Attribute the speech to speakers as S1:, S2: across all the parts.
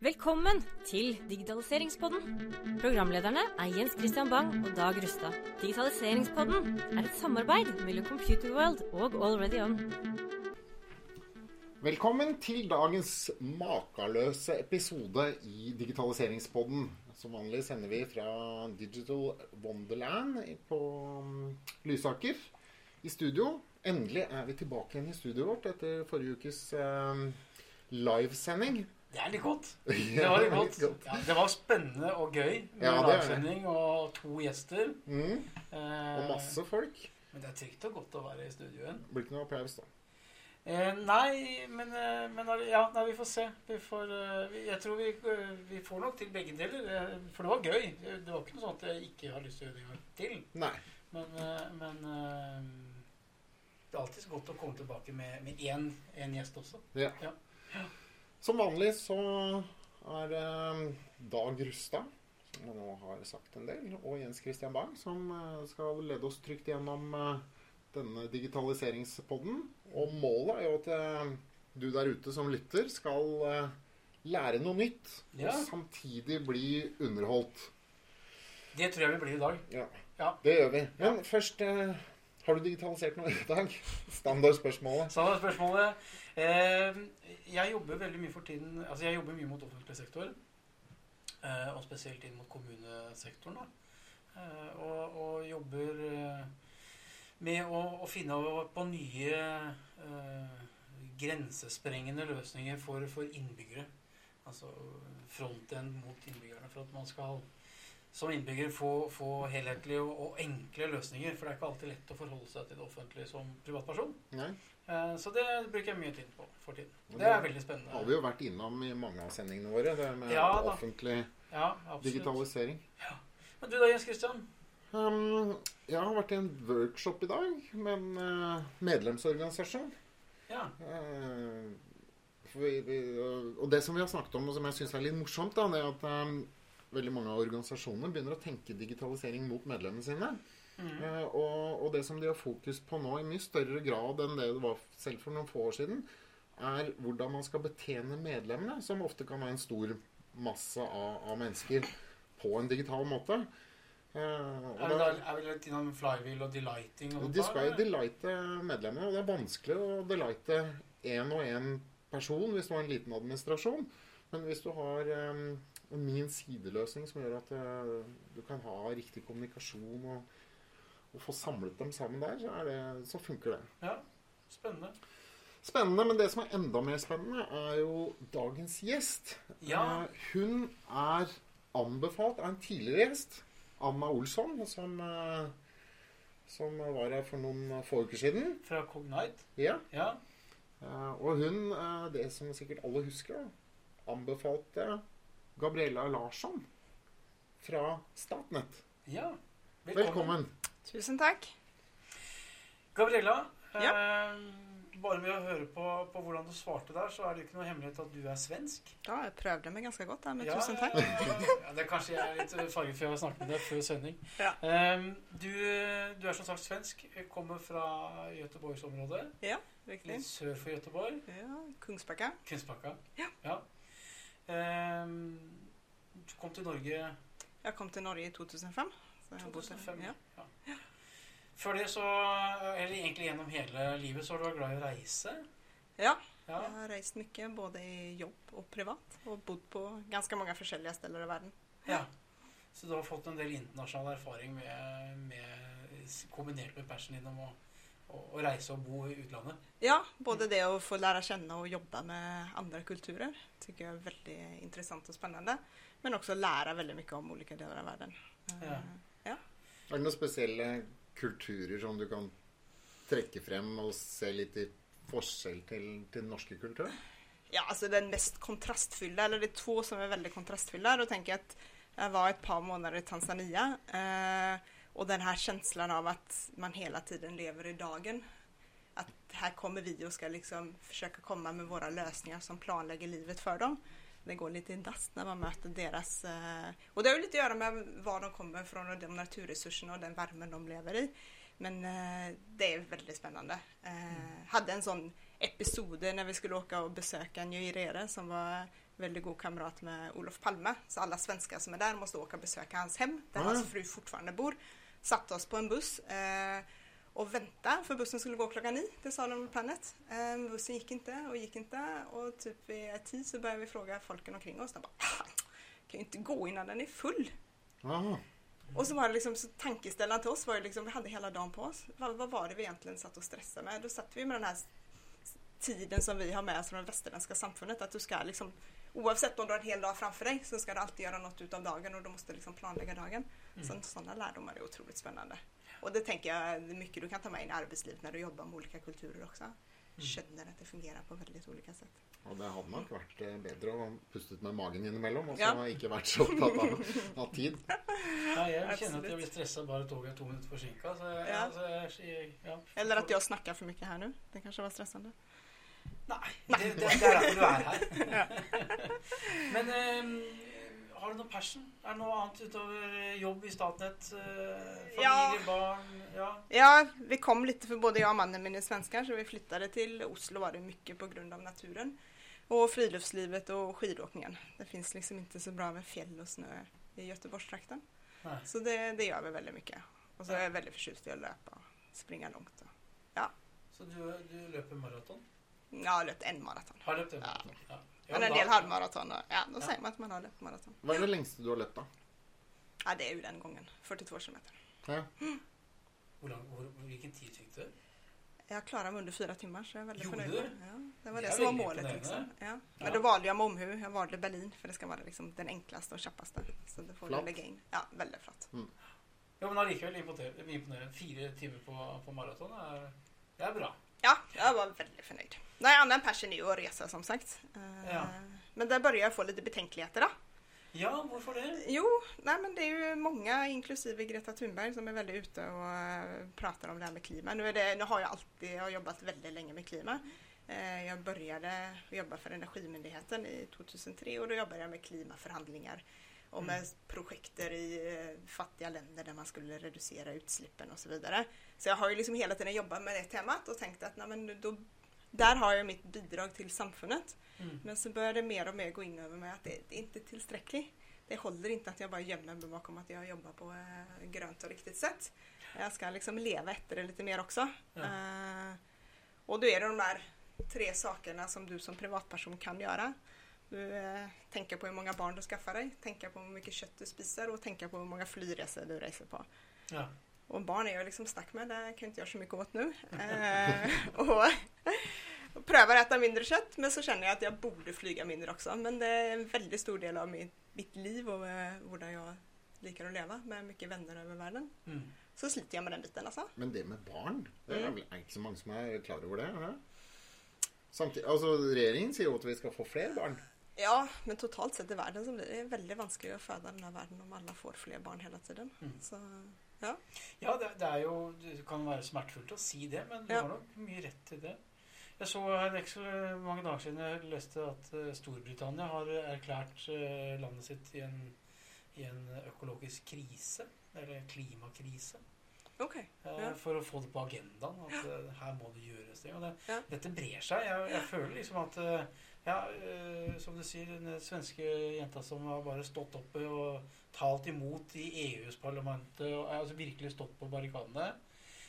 S1: Velkommen til Digitaliseringspodden. Programlederne er Jens Christian Bang og Dag Rustad. Digitaliseringspodden er et samarbeid mellom Computerworld og Already On.
S2: Velkommen til dagens makeløse episode i Digitaliseringspodden. Som vanlig sender vi fra Digital Wonderland på um, Lysaker i studio. Endelig er vi tilbake igjen i studioet vårt etter forrige ukes um, livesending.
S3: Det er litt godt. Det var litt godt. Ja, det var spennende og gøy med
S2: Ja,
S3: livesending og to gjester.
S2: Mm,
S3: Eh,
S2: og masse folk.
S3: Men det er trygt og godt å være i studio igjen.
S2: Blir ikke noe applaus, da.
S3: Eh, nei, men, eh, men ja, nei, vi får se. Vi får, eh, jeg tror vi, vi får nok til begge deler. For det var gøy. Det var ikke noe sånn at jeg ikke har lyst til å gjøre det en gang til.
S2: Nei.
S3: Men, men det er alltid så godt å komme tilbake med, med én, én gjest også.
S2: Ja.
S3: Ja.
S2: Som vanlig så er um, Dag Rustad, som jeg nå har sagt en del, og Jens Christian Bang, som eh, skal lede oss trygt gjennom eh, denne digitaliseringspodden. Og målet er jo at eh, du der ute som lytter, skal lære noe nytt,
S3: Ja.
S2: og samtidig bli underholdt.
S3: Det tror jeg vi blir i dag.
S2: Ja,
S3: Ja.
S2: det gjør vi. Men først har du digitalisert noe i dag? Standardspørsmålet.
S3: Standardspørsmålet. eh, Jeg jobber veldig mye for tiden Altså jeg jobber mye mot offentlig sektor. Eh, og spesielt inn mot kommunesektoren. Da. Eh, og, og jobber eh, med å, å finne på nye eh, grensesprengende løsninger for, for innbyggere. Altså frontend mot innbyggerne. For at man skal som innbygger få, få helhetlige og, og enkle løsninger. For det er ikke alltid lett å forholde seg til det offentlige som privatperson.
S2: Nei,
S3: Eh, Så det bruker jeg mye tid på for tiden. Det er
S2: det
S3: veldig spennende.
S2: har vi jo vært innom i mange av sendingene våre, det med
S3: Ja,
S2: offentlig
S3: Ja,
S2: digitalisering.
S3: Men du da, Jens Christian?
S2: Um, jeg har vært i en workshop i dag med en eh, medlemsorganisasjon.
S3: Ja.
S2: For vi, vi, og det som vi har snakket om, og som jeg syns er litt morsomt, da, det er at um, veldig mange av organisasjonene begynner å tenke digitalisering mot medlemmene sine.
S3: Mm.
S2: Eh, og, og det som de har fokus på nå i mye større grad enn det det var selv for noen få år siden, er hvordan man skal betjene medlemmene, som ofte kan være en stor masse av, av mennesker, på en digital måte. Og
S3: Er
S2: da,
S3: er vi litt innom flywheel og delighting? Og
S2: de skal jo delighte medlemmene, og det er vanskelig å delighte én og én person hvis du har en liten administrasjon. Men hvis du har um, en min sideløsning som gjør at eh, du kan ha riktig kommunikasjon og, og få samlet dem sammen der, så, det, så funker det.
S3: Ja, spennende.
S2: Spennende, men det som er enda mer spennende, er jo dagens gjest.
S3: Ja.
S2: Eh, hun er anbefalt av en tidligere gjest, Anna Olsson, som, eh, som var her for noen få uker siden.
S3: Fra Cognite.
S2: Ja.
S3: Ja.
S2: Og hun, det som sikkert alle husker, da, anbefalte Gabriella Larsson fra Statnett.
S3: ja.
S2: Velkommen.
S4: Tusen takk.
S3: Gabriella, eh, bare med å høre på, på hvordan du svarte der, så er det jo ikke noe hemmelighet at du er svensk.
S4: Ja, jeg prøvde meg ganske godt der, men
S3: Ja,
S4: tusen
S3: ja,
S4: takk.
S3: ja, ja. Ja, det er kanskje jeg er litt farget for har snakket med deg før sending.
S4: Ja.
S3: Eh, du, du er som sagt svensk, kommer fra Göteborgsområdet.
S4: Riktig.
S3: Litt sør for Göteborg.
S4: Ja, Kungsbacka.
S3: Kungsbacka.
S4: Ja.
S3: Ehm, du kom til Norge
S4: Jeg kom til Norge i 2005. Så jeg har bodd
S3: 2005.
S4: her.
S3: Ja. Før det så Eller egentlig gjennom hele livet så har du vært glad i å reise.
S4: Ja.
S3: Ja.
S4: Jeg har reist mye, både i jobb og privat, og bodd på ganske mange forskjellige steder i verden.
S3: ja. Så du har fått en del internasjonal erfaring med, med kombinert med passion din om å, å, å reise og bo i utlandet.
S4: Ja, både det å få lære kjenne og jobbe med andre kulturer tycker jeg er veldig interessant og spennende. Men også lære veldig mye om ulike deler av verden.
S3: Ja.
S4: Eh,
S2: Er det noen spesielle kulturer som du kan trekke frem og se litt i forskjell til, til den norske kulturen?
S4: Ja, alltså den mest kontrastfyllda, eller det är två som är väldigt kontrastfyllda. Då tänker jag att jag var ett par månader i Tanzania eh, och den här känslan av att man hela tiden lever i dagen. Att här kommer vi och ska liksom försöka komma med våra lösningar som planlägger livet för dem. Det går lite i dass när man möter deras... Eh, och det har ju lite att göra med var de kommer ifrån och de naturresurserna och den värmen de lever i. Men eh, det är väldigt spännande. Eh, Hade en sån episoder när vi skulle åka och besöka Nyerere som var väldigt god kamrat med Olof Palme. Så alla svenskar som är där måste åka och besöka hans hem där
S2: Ah.
S4: hans fru fortfarande bor. Satte oss på en buss eh, och vänta för bussen skulle gå klockan nio till Salon Planet. Eh, bussen gick inte och gick inte och typ vid tio så började vi fråga folken omkring oss. De bara, "Ah, kan ju inte gå innan den är full.
S2: Aha.
S4: Och så var det liksom tankeställaren till oss var ju liksom, vi hade hela dagen på oss. Vad, vad var det vi egentligen satt och stressade med? Då satt vi med den här tiden som vi har med oss från det västerländska samfundet. Att du ska liksom, oavsett om du har en hel dag framför dig så ska du alltid göra något utav dagen och du måste liksom planlägga dagen. Så sådana lärdomar är otroligt spännande. Och det tänker jag det är mycket du kan ta med in i arbetslivet när du jobbar med olika kulturer också. Känner att det fungerar på väldigt olika sätt.
S2: Og det hadde nok vært eh, å puste ut med magen innimellom, og så
S4: Ja.
S2: ikke vært så opptatt av, av tid.
S3: Ja, jeg kjenner
S4: Absolutt.
S3: at jeg blir stressa bare toget er to minutter forsinka. Så, jeg-
S4: Ja.
S3: så jeg, jeg, ja.
S4: Eller att jag snackar för mycket här nu. Det kanske var stressande.
S3: Nei, det, det, det er derfor du er her. Men eh, har du noe passion? Er det noe annet utover jobb i Statnett? Eh, familie,
S4: Ja.
S3: barn? Ja.
S4: Ja, vi kom lite för både jag och mannen min är svenskar så vi flyttade till Oslo var det mycket på grund av naturen. Och friluftslivet och skidåkningen. Det finns liksom inte så bra med fjäll och snö i Göteborgstrakten.
S3: Nei.
S4: Så det, det gör vi väldigt mycket. Och så är jag väldigt förtjust i att löpa och springa långt.
S3: Så du, du løper maraton?
S4: Jag har löpt en maraton.
S3: Har løpt en
S4: Ja.
S3: maraton? Ja. Ja,
S4: Men en del halvmaraton. Ja, då
S3: Ja.
S4: säger man att man har löpt maraton.
S2: Hva er det lengste du har løpt, da?
S4: Ja, det är ju den gången. 42 kilometer.
S2: Ja.
S3: Hvor, hvilken tid fikk du?
S4: Jag klarade mig under fyra timmar så jag är väldigt
S3: Gjorde
S4: förnöjd.
S3: du?
S4: med. Ja, det var
S3: Det är
S4: som var målet. Liksom.
S3: imponerande.
S4: Ja. Men
S3: Ja.
S4: då valde jag med omhu. Jag valde Berlin för det ska vara liksom den enklaste och knappaste. Så det får du
S2: Flott.
S4: lägga in. Ja, väldigt flott.
S3: Jo, men allikevel imponerende. Fire timer på, på maraton det er bra.
S4: Ja, jag var väldigt förnöjd. Nej, annan passion är ju att resa som sagt. Eh,
S3: Ja.
S4: Men där börjar jag få lite betänkligheter då.
S3: Ja, hvorfor det?
S4: Jo, nej men det är ju många, inklusive Greta Thunberg, som är väldigt ute och eh, pratar om det här med klima. Nu, är det, nu har jag alltid jag har jobbat väldigt länge med klima. Eh, Jag började jobba för Energimyndigheten i 2003 och då jobbade jag med klimaförhandlingar och med projekter i eh, fattiga länder där man skulle reducera utsläppen och så vidare. Så jag har ju liksom hela tiden jobbat med det temat och tänkt att nej, men då, där har jag mitt bidrag till samfundet.
S3: Mm.
S4: Men så började det mer och mer gå in över mig att det, det är inte tillräckligt. Det håller inte att jag bara gömmer mig bakom att jag jobbar på eh, grönt och riktigt sätt. Jag ska liksom leva efter det lite mer också.
S3: Ja.
S4: Eh, och då är det de där tre sakerna som du som privatperson kan göra. Du eh, tänker på hur många barn du skaffar dig, tänka på hur mycket kött du spisar och tänka på hur många flygresor du reser på.
S3: Ja.
S4: Och barn är jag liksom stack med, det kan jag inte göra så mycket åt nu. Eh, och, och prövar äta mindre kött, men så känner jag att jag borde flyga mindre också. Men det är en väldigt stor del av mitt, mitt liv och eh, hur jag liker att leva med mycket vänner över världen.
S3: Mm.
S4: Så sliter jag med den biten alltså.
S2: Men det med barn, det er
S4: Mm.
S2: ikke så mange som er klar over det? er det? Samtidig, altså, Regjeringen sier jo at vi skal få flere barn.
S4: Ja, men totalt sett i världen så blir det väldigt vanskligt att föda den här världen om alla får fler barn hela tiden.
S3: Mm.
S4: Så,
S3: Ja, det, det er jo Det kan være smertefullt å si det, men du
S4: Ja.
S3: har nok mye rett i det. Jeg så her ikke så mange dager siden jeg leste at eh, Storbritannia har erklært eh, landet sitt i en, i en økologisk krise, eller klimakrise, eh,
S4: Ja.
S3: for å få det på agendaen. At eh, her må det gjøres ting. Det,
S4: Ja.
S3: dette brer seg. Jeg, jeg føler liksom at eh, ja, eh, som du sier, den svenske jenta som har bare stått opp og talt imot i EUs parlamentet og altså virkelig stått på barrikadene.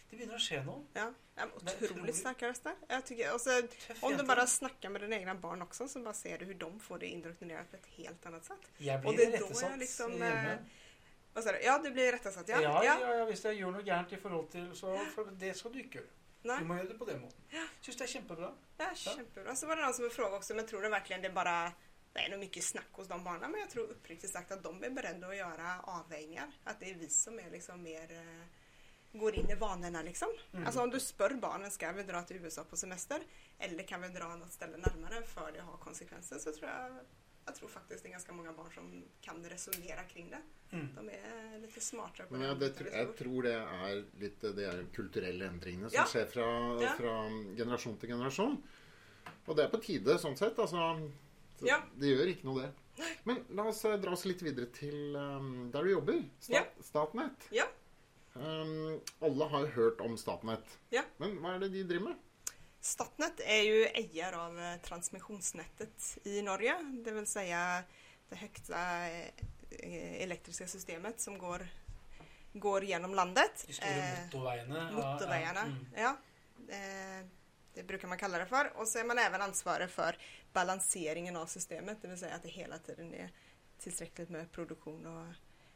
S3: Det begynner å skje noe.
S4: Ja,
S3: Det är
S4: otroligt starka röster. Jag tycker, och så, Om du bara snackar med dina egna barn också så bara ser du hur de får det indoktrinerat på ett helt annat sätt. Og
S3: blir
S4: det er da
S3: rettesatt
S4: jeg liksom,
S3: hjemme.
S4: eh, Vad sa du? Ja, du blir rättesatt.
S3: Ja,
S4: Ja.
S3: ja,
S4: ja.
S3: ja, hvis jeg gjør noe gærent i forhold til Så for det skal du ikke
S4: Nej.
S3: Du må gjøre det på den måten. Syns det er kjempebra.
S4: Ja, kämpebra. Så var det någon som frågade också, men tror du verkligen det bara det är nog mycket snack hos de barnen, men jag tror uppriktigt sagt att de är beredda att göra avvägningar. Att det är vi som är liksom mer eh, går in i vanorna liksom.
S3: Mm.
S4: Alltså om du spör barnen, ska vi dra till USA på semester? Eller kan vi dra något ställe närmare för det har konsekvenser? Så tror jag, jag tror faktiskt det är ganska många barn som kan resonera kring det.
S3: Mm.
S4: De är lite smartare på
S2: Men
S4: det.
S2: ja, det,
S4: vad
S2: tr- jeg
S4: tror.
S2: det er litt de er kulturelle endringene som
S4: Ja.
S2: skjer fra,
S4: Ja.
S2: fra generasjon til generasjon. Og det er på tide, sånn sett. Altså, så
S4: Ja.
S2: Det gjør ikke noe, det. Men la oss eh, dra oss litt videre til um, der du jobber. Sta
S4: Ja.
S2: Statnett.
S4: Ja.
S2: Um, alle har hørt om Statnett.
S4: Ja.
S2: Men hva er det de driver med?
S4: Statnett är ju ägare av eh, transmissionsnätet i Norge, det vill säga det högsta eh, elektriska systemet som går, går genom landet.
S3: De stora
S4: Eh,
S3: motorvägarna. ja,
S4: Motorvägarna,
S3: mm.
S4: ja. Eh, Det brukar man kalla det för. Och så är man även ansvarig för balanseringen av systemet, det vill säga att det hela tiden är tillräckligt med produktion och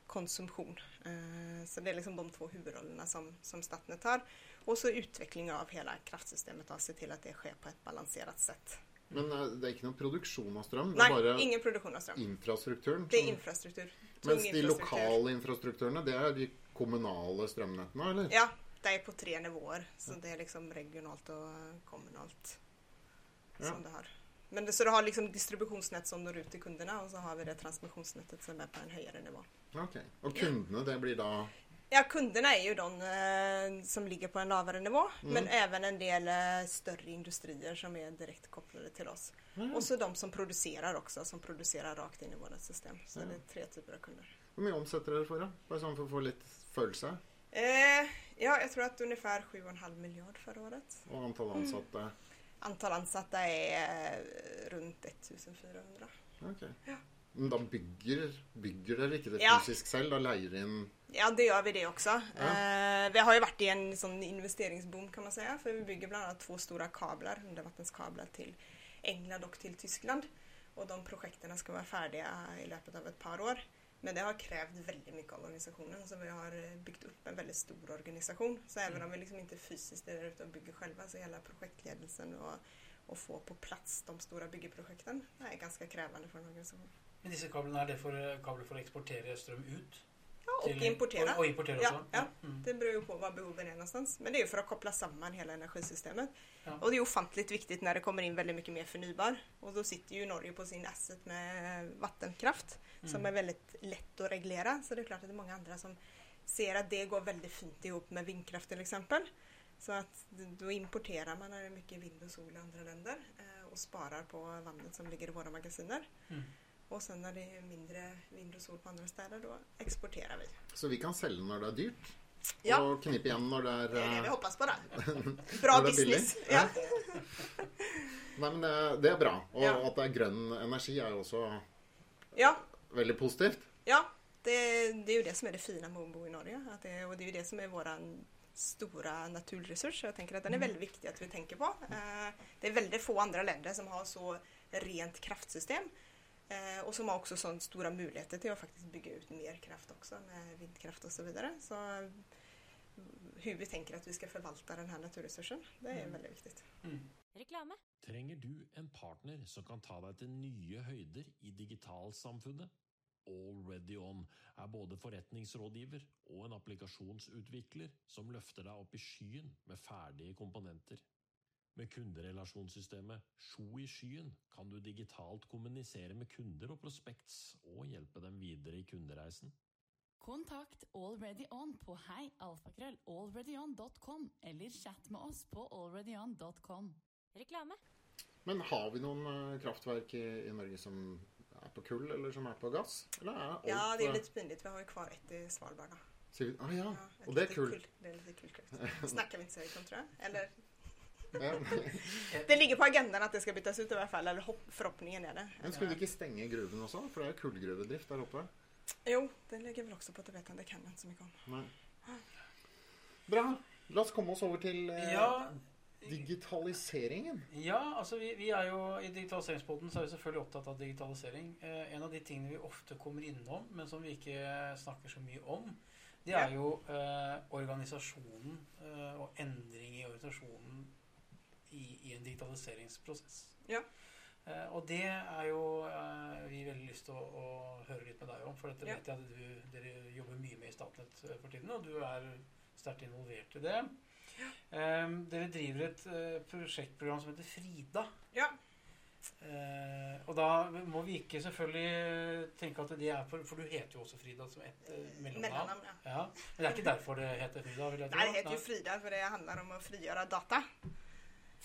S4: konsumtion. Eh, Så det är liksom de två huvudrollerna som, som Statnett har. Och så utveckling av hela kraftsystemet och se till att det sker på ett balanserat sätt.
S2: Men eh, det är inte någon produktion av ström, det
S4: Nej,
S2: är bara
S4: ingen produktion av ström.
S2: infrastrukturen.
S4: Det är infrastruktur.
S2: Mens de lokala infrastrukturerna, det är de kommunala strömnäten, eller?
S4: Ja, det är på tre nivåer. Så det är liksom regionalt och kommunalt.
S2: Ja.
S4: Som det har. Men det, så du har liksom distributionsnät som når ut till kunderna och så har vi det transmissionsnätet som är på en högre nivå.
S2: Okej. Och kunderna, det blir då...
S4: Ja, kunderna är ju de eh, som ligger på en lavare nivå,
S2: Mm.
S4: men även en del eh, större industrier som är direkt kopplade till oss.
S2: Mm.
S4: Och så de som producerar också, som producerar rakt in i vårt system. Så
S2: Ja.
S4: det är tre typer av kunder.
S2: Hur mycket omsätter det för då? Bara så man får få lite följelse.
S4: Eh, ja, jag tror att ungefär 7,5 miljard förra året.
S2: Och antal
S4: Mm.
S2: ansatta.
S4: Antal ansatta är eh, runt 1400.
S2: Okej.
S4: Ja.
S2: Men då bygger, bygger det
S4: Ja.
S2: fysiskt själv? Då lejer in...
S4: Ja, det gör vi det också.
S2: Ja.
S4: Eh, vi har ju varit i en sån investeringsboom kan man säga, för vi bygger bland annat två stora kablar, undervattenskablar till England och till Tyskland. Och de projekten ska vara färdiga i löpet av ett par år. Men det har krävt väldigt mycket av organisationen, så vi har eh, byggt upp en väldigt stor organisation. Så även om vi liksom inte fysiskt är där ute och bygger själva, så hela projektledelsen och, och få på plats de stora byggeprojekten är ganska krävande för en organisation.
S3: Men disse kablene, er det for, kabler for å eksportere strøm ut?
S4: Ja, och
S3: til-
S4: importera.
S3: Og, og importere
S4: Ja, ja.
S3: Mm.
S4: Det beror ju på var behoven är någonstans. Men det är ju för att koppla samman hela energisystemet.
S3: Ja.
S4: Och det är ofantligt viktigt när det kommer in väldigt mycket mer förnybar. Och då sitter ju Norge på sin asset med vattenkraft som
S3: Mm.
S4: är väldigt lätt att reglera. Så det är klart att det är många andra som ser att det går väldigt fint ihop med vindkraft till exempel. Så att då importerar man när det är mycket vind och sol i andra länder eh, och sparar på vattnet som ligger i våra magasiner.
S3: Mm.
S4: Och sen när det är mindre vind och sol på andra städer då exporterar vi.
S2: Så vi kan sälja när det är dyrt.
S4: Ja.
S2: Och knipa igen när det är...
S4: Det är det vi
S2: eh,
S4: hoppas på då. Bra business. Ja.
S2: Nej, men det, det är bra. Och
S4: Ja.
S2: att det är grön energi är också
S4: ja,
S2: väldigt positivt.
S4: ja. Det, det är ju det som är det fina med att bo i Norge. Att det, och det är ju det som är våran stora naturresurs. Jag tänker att den är väldigt viktig att vi tänker på. Eh, Det är väldigt få andra länder som har så rent kraftsystem. Eh, Och som har också så stora möjligheter till att faktiskt bygga ut mer kraft också med vindkraft och så vidare. Så eh, hur vi tänker att vi ska förvalta den här naturresursen, det är
S3: Mm.
S4: väldigt viktigt.
S3: Mm.
S1: Reklame.
S5: Trenger du en partner som kan ta deg til nye høyder i digitalsamfunnet? Already On er både forretningsrådgiver og en applikasjonsutvikler som løfter deg opp i skyen med ferdige komponenter. Med kunderelasjonssystemet Sjo i skyen kan du digitalt kommunisere med kunder og prospects og hjelpe dem videre i kundereisen.
S6: Kontakt Already On på heialfakrøll.alreadyon.com eller chat med oss på alreadyon.com.
S1: Reklame.
S2: Men har vi någon eh, kraftverk i, i Norge som är på kull eller som är på gas? Eller är allt,
S4: Ja, det är
S2: eh,
S4: lite pinligt. Vi har ju kvar ett i Svalbard.
S2: Ah, ja,
S4: ett
S2: och det är kul.
S4: kul- Det är lite kul. kul. Snackar vi inte Sericon tror jag. Eller,
S2: Ja.
S4: Det ligger på agendan att det ska bytas ut i alla fall. Eller hopp, förhoppningen är det.
S2: Men skulle du inte stänga gruvan också? För det är kullgruvedrift där uppe.
S4: Jo, det ligger väl också på tapeten. Det kan jag inte så mycket om.
S2: Nej. Bra. Låt oss komma oss över till eh,
S3: Ja,
S2: digitaliseringen.
S3: Ja, altså vi, vi er jo I Digitaliseringspodden så er vi selvfølgelig opptatt av digitalisering. Eh, en av de tingene vi ofte kommer innom, men som vi ikke snakker så mye om, det er jo eh, organisasjonen eh, og endring i organisasjonen i, i en digitaliseringsprosess.
S4: Ja.
S3: Eh, og det er jo eh, vi veldig lyst til å, å høre litt med deg om, for dette
S4: Ja.
S3: vet jeg at du, dere jobber mye med i Statnett eh, for tiden, og du er sterkt involvert i det. Eh, dere driver et eh, prosjektprogram som heter Frida.
S4: Ja.
S3: Og da må vi ikke selvfølgelig tenke at det er for, for du heter jo også Frida som et mellomnavn.
S4: Ja.
S3: Ja, men det er ikke derfor det heter Frida? vil jeg tro.
S4: Nej, det heter ju Frida för det handlar om att frigöra data.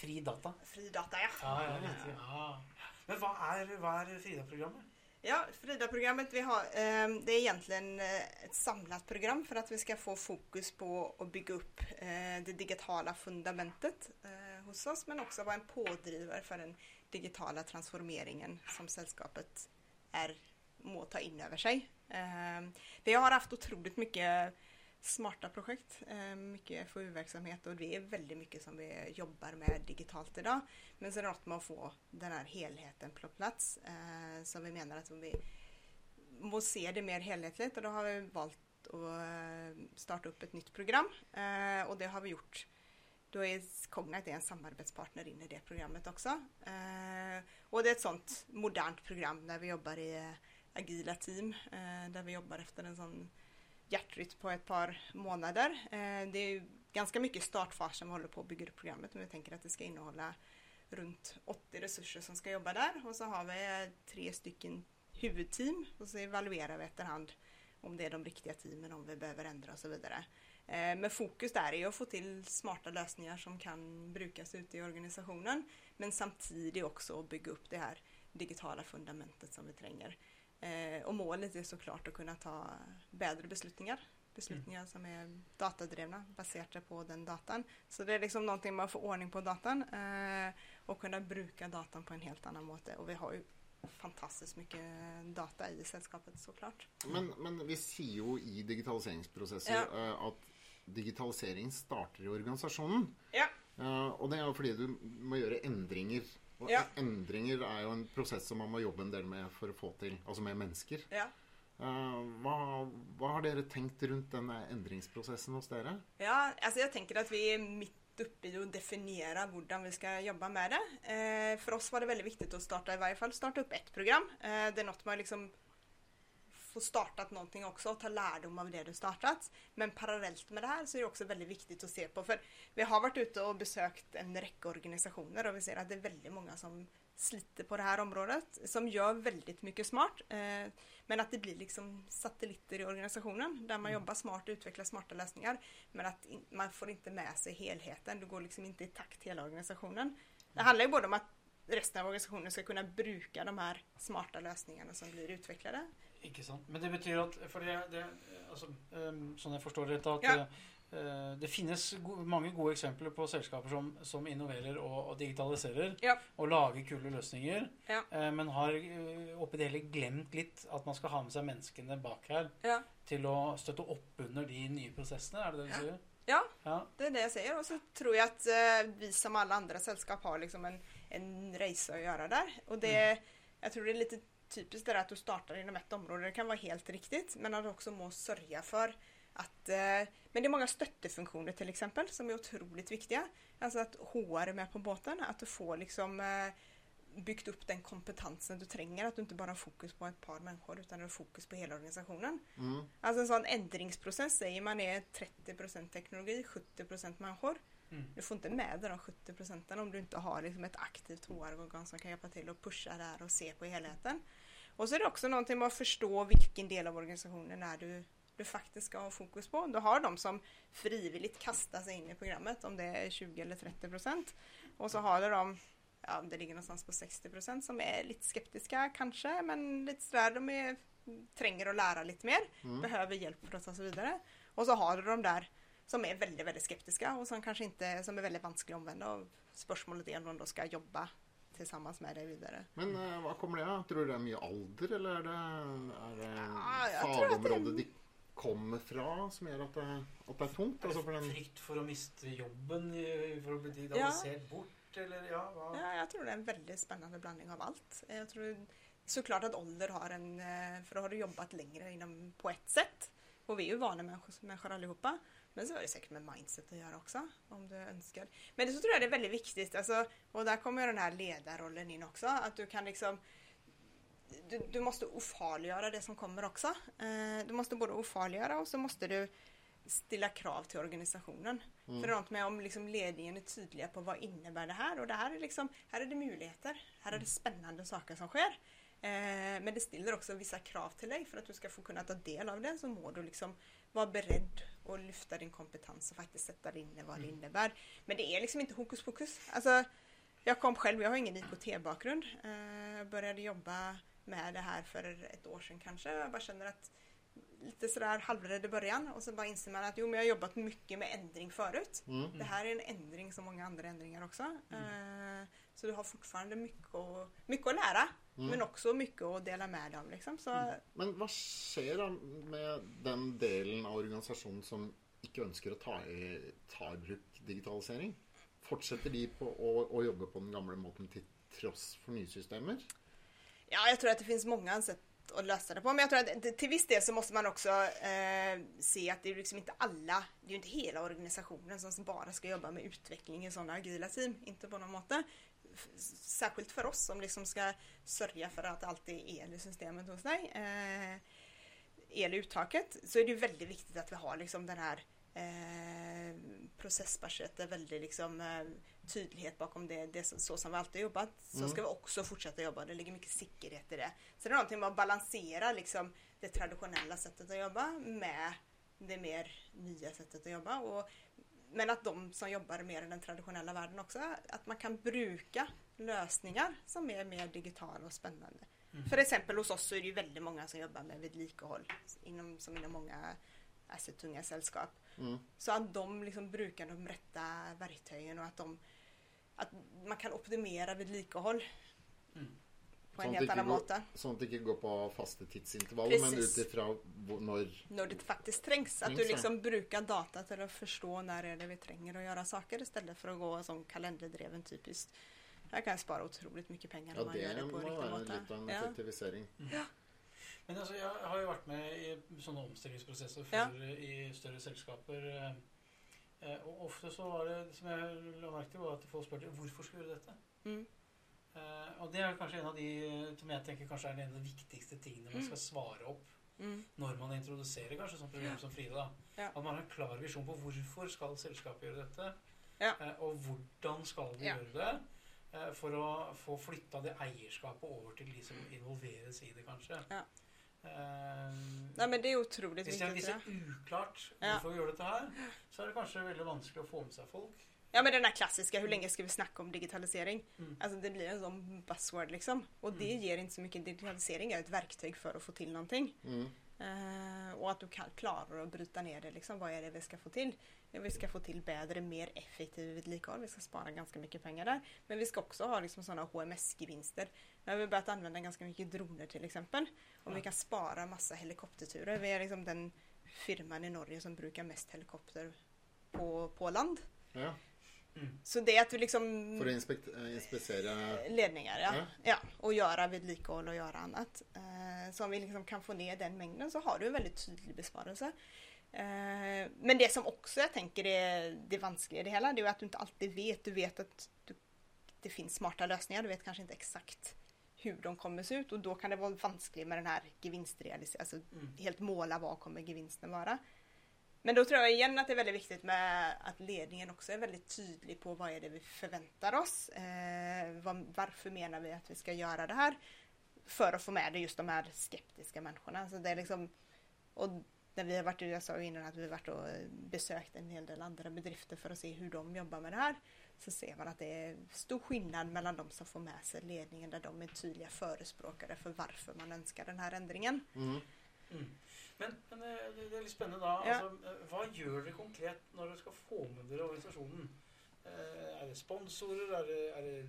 S3: Fri data.
S4: Fri data, ja.
S3: Ja, ja, riktig. Ja. Men hva er, hva er Frida-programmet?
S4: Ja, Frida-programmet vi har, eh, det är egentligen eh, ett samlat program för att vi ska få fokus på att bygga upp eh, det digitala fundamentet eh, hos oss men också vara en pådrivare för den digitala transformeringen som sällskapet är, må ta in över sig. Eh, vi har haft otroligt mycket smarta projekt, eh, mycket FoU-verksamhet och det är väldigt mycket som vi jobbar med digitalt idag. Men sen är det något med att få den här helheten på plats. Eh, som så vi menar att vi måste se det mer helhetligt och då har vi valt att eh, starta upp ett nytt program och det har vi gjort då är Cognite en samarbetspartner in i det programmet också. och det är ett sånt modernt program där vi jobbar i agila team, där vi jobbar efter en sån hjärtrytm på ett par månader. Eh, det är ganska mycket startfas som vi håller på att bygga upp programmet men vi tänker att det ska innehålla runt 80 resurser som ska jobba där och så har vi eh, tre stycken huvudteam och så evaluerar vi efterhand om det är de riktiga teamen, om vi behöver ändra och så vidare. Eh, men fokus där är att få till smarta lösningar som kan brukas ute i organisationen men samtidigt också bygga upp det här digitala fundamentet som vi tränger. Eh, och målet är såklart att kunna ta bättre beslutningar. Beslutningar mm. som är datadrivna baserat på den datan. Så det är liksom någonting man får ordning på datan eh, och kunna bruka datan på en helt annan måte. Och vi har ju fantastiskt mycket data i sällskapet såklart.
S2: Men, men vi ser ju i digitaliseringsprocesser ja. uh, att digitalisering startar i organisationen.
S4: Ja.
S2: Uh, och det är ju för att du måste göra ändringar og ja. endringer er jo en prosess som man må jobbe en del med for å få til, altså med mennesker.
S4: Ja.
S2: Uh, hva, hva, har dere tenkt rundt denne endringsprosessen hos dere?
S4: Ja, altså jeg tenker at vi er midt uppe i å definere hvordan vi skal jobbe med det. Uh, for oss var det veldig viktig å starte i hvert fall starte opp ett program. Uh, det er noe med liksom få startat någonting också och ta lärdom av det du startat. Men parallellt med det här så är det också väldigt viktigt att se på, för vi har varit ute och besökt en räcka organisationer och vi ser att det är väldigt många som sliter på det här området, som gör väldigt mycket smart. Eh, men att det blir liksom satelliter i organisationen där man mm. jobbar smart och utvecklar smarta lösningar. Men att in, man får inte med sig helheten, du går liksom inte i takt hela organisationen. Det handlar ju både om att resten av organisationen ska kunna bruka de här smarta lösningarna som blir utvecklade.
S3: Ikke sant. Men det betyder at For det, det altså, um, Sånn jeg forstår det, at ja. uh, det finnes mange gode eksempler på selskaper som, som innoverer og, og digitaliserer.
S4: Ja.
S3: Og lager kule løsninger.
S4: Ja.
S3: Uh, men har oppi det hele glemt litt at man skal ha med seg menneskene bak her til å støtte opp under de nye prosessene. Er det det du sier?
S4: Ja, det är det jag säger. Och så tror jag att eh, vi som alla andra sällskap har liksom en, en race att göra där. Och det, mm. jag tror det är lite typiskt där att du startar inom ett område. Det kan vara helt riktigt. Men att du också må sörja för att... Eh, men det är många stöttefunktioner till exempel som är otroligt viktiga. Alltså att HR är med på båten. Att du får liksom eh, byggt upp den kompetensen du tränger. Att du inte bara har fokus på ett par människor utan du har fokus på hela organisationen.
S2: Mm.
S4: Alltså en sån ändringsprocess säger man är 30% teknologi, 70% människor. Mm. Du får inte med dig de 70 procenten om du inte har liksom ett aktivt HR-organ som kan hjälpa till att pusha där och se på helheten. Och så är det också någonting med att förstå vilken del av organisationen är du, du faktiskt ska ha fokus på. Du har de som frivilligt kastar sig in i programmet, om det är 20 eller 30 procent. Och så har du de, ja det ligger någonstans på 60 procent som är lite skeptiska kanske, men lite sådär, de är, tränger att lära lite mer, mm. behöver hjälp för att ta sig vidare. Och så har du de där som är väldigt, väldigt skeptiska och som kanske inte, som är väldigt vanskliga att omvända. Och spörsmålet är om de då ska jobba tillsammans med dig vidare.
S2: Men uh, vad kommer det av? Tror du det är mycket ålder eller är det, är det ja, fagområdet de kommer från som gör att det, att det är tungt?
S3: Alltså för den... Frykt för att mista jobben för att bli digitaliserad ja. bort? Eller, ja, vad?
S4: ja, jag tror det är en väldigt spännande blandning av allt. Jag tror såklart att ålder har en, eh, för då har du jobbat längre inom, på ett sätt. Och vi är ju vana människor, människor allihopa. Men så har det säkert med mindset att göra också, om du önskar. Men så tror jag det är väldigt viktigt, alltså, och där kommer den här ledarrollen in också, att du kan liksom du, du måste ofarliggöra det som kommer också. Eh, du måste både ofarliggöra och så måste du ställa krav till organisationen. Mm. För det är något med om liksom ledningen är tydliga på vad innebär det här och det här är liksom, här är det möjligheter, här är det spännande saker som sker. Eh, men det ställer också vissa krav till dig för att du ska få kunna ta del av det så må du liksom vara beredd och lyfta din kompetens och faktiskt sätta dig in i vad det mm. innebär. Men det är liksom inte hokus pokus. Alltså, jag kom själv, jag har ingen IKT-bakgrund. Eh, började jobba med det här för ett år sedan kanske. Jag bara känner att lite sådär halvrädd i början och så bara inser man att jo men jag har jobbat mycket med ändring förut.
S2: Mm.
S4: Det här är en ändring som många andra ändringar också. Eh, Så du har fortfarande mycket att, mycket att lära
S2: Mm.
S4: men också mycket att dela med dig om. Liksom. Så,
S2: Men hva skjer da med den delen av organisasjonen som ikke ønsker å ta i, ta i bruk digitalisering? Fortsetter de på å jobbe på den gamle måten til tross for nye systemer?
S4: Ja, jag tror att det finns många sätt att lösa det på. Men jag tror att till viss del så måste man också eh, se att det är liksom inte alla, det är ju inte hela organisationen som bara ska jobba med utveckling i sådana agila team. Inte på något måte. Särskilt för oss som liksom ska sörja för att allt är el i systemet hos dig. Eh, el i uttaket. Så är det ju väldigt viktigt att vi har liksom den här eh, processbaserade, väldigt liksom eh, tydlighet bakom det, det så, så som vi alltid jobbat. Så
S2: Mm.
S4: ska vi också fortsätta jobba. Det ligger mycket säkerhet i det. Så det är någonting med att balansera liksom det traditionella sättet att jobba med det mer nya sättet att jobba. Och, men att de som jobbar mer i den traditionella världen också, att man kan bruka lösningar som är mer digitala och spännande. För exempel hos oss så är det ju väldigt många som jobbar med vedlikehold, inom, som inom många asset-tunga sällskap.
S2: Mm.
S4: Så att de liksom brukar de rätta verktygen och att de att man kan optimera vedlikehold
S3: Mm.
S4: på en
S2: det
S4: helt annan
S2: går-
S4: måte.
S2: Sånn at det ikke går på faste tidsintervaller, men
S4: Precis.
S2: ut ifra hvor- når
S4: När det faktiskt trängs. Att du
S2: ja.
S4: liksom brukar data till att förstå när är det vi tränger att göra saker istället för att gå som kalenderdriven typiskt. Här kan jag spara otroligt mycket pengar
S2: Ja,
S4: om man gör
S2: det
S4: det på
S2: må
S4: riktig
S2: være
S4: måte.
S2: litt av en
S4: Ja.
S2: effektivisering.
S3: Men altså, jeg har jo vært med i sånne omstillingsprosesser for,
S4: Ja.
S3: i større selskaper. Eh, Og ofte så var det, som jeg la merke til, var at folk spurte hvorfor vi gjøre dette?
S4: Mm.
S3: Eh, og det er kanskje en av de som jeg tenker kanskje er en av de viktigste tingene man skal svare opp
S4: Mm.
S3: når man introduserer kanskje sånn program som Frida. da.
S4: Ja.
S3: At man har en klar visjon på hvorfor skal selskapet gjøre dette,
S4: Ja.
S3: eh, og hvordan skal de
S4: Ja.
S3: gjøre det. eh, For å få flytta det eierskapet over til de som involveres i det, kanskje.
S4: Ja.
S3: Eh,
S4: Nej men det är otroligt
S3: hvis det er
S4: Ja.
S3: så uklart hvorfor vi gjør dette her, så er det kanskje veldig vanskelig å få med seg folk.
S4: ja men den här klassiska, hur länge ska vi snacka om digitalisering?
S3: Mm.
S4: Alltså det blir en sån buzzword liksom. Och det
S3: Mm.
S4: ger inte så mycket. Digitalisering är ett verktyg för att få till någonting.
S2: Mm.
S4: Eh, och att du kan, klarar att bryta ner det. Liksom. Vad är det vi ska få till? Ja, Vi ska få till bättre, mer effektiv vedlikehold. Vi ska spara ganska mycket pengar där. Men vi ska också ha liksom sådana HMS-gevinster. Nu har vi börjat använda ganska mycket droner till exempel. Om
S3: Ja.
S4: vi kan spara massa helikopterturer. Vi är liksom den firman i Norge som brukar mest helikopter på, på land.
S2: Ja,
S3: Mm.
S4: Så det att vi liksom...
S2: for å inspekt, eh,
S4: Ledningar, ja.
S2: Ja.
S4: ja. Och göra vedlikehold och göra annat. Eh, så om vi liksom kan få ner den mängden så har du en väldigt tydlig besparelse. Eh, men det som också jag tänker är det vanskliga i det hela, det är att du inte alltid vet. Du vet att du, det finns smarta lösningar, du vet kanske inte exakt hur de kommer se ut och då kan det vara vanskligt med den här gevinstrealiseringen, alltså
S3: Mm.
S4: helt måla vad kommer gevinsten vara. Men då tror jag igen att det är väldigt viktigt med att ledningen också är väldigt tydlig på vad är det vi förväntar oss. Eh, vad, varför menar vi att vi ska göra det här? För att få med det just de här skeptiska människorna. Så det är liksom, och när vi har varit, jag sa ju innan att vi har varit och besökt en hel del andra bedrifter för att se hur de jobbar med det här. Så ser man att det är stor skillnad mellan de som får med sig ledningen där de är tydliga förespråkare för varför man önskar den här ändringen.
S2: mm.
S3: Mm. Men, men eh, det det er litt spennende da.
S4: Ja.
S3: Altså, eh, hva gjør dere konkret når dere skal få med dere organisasjonen? Eh, Er det sponsorer? Er det, er det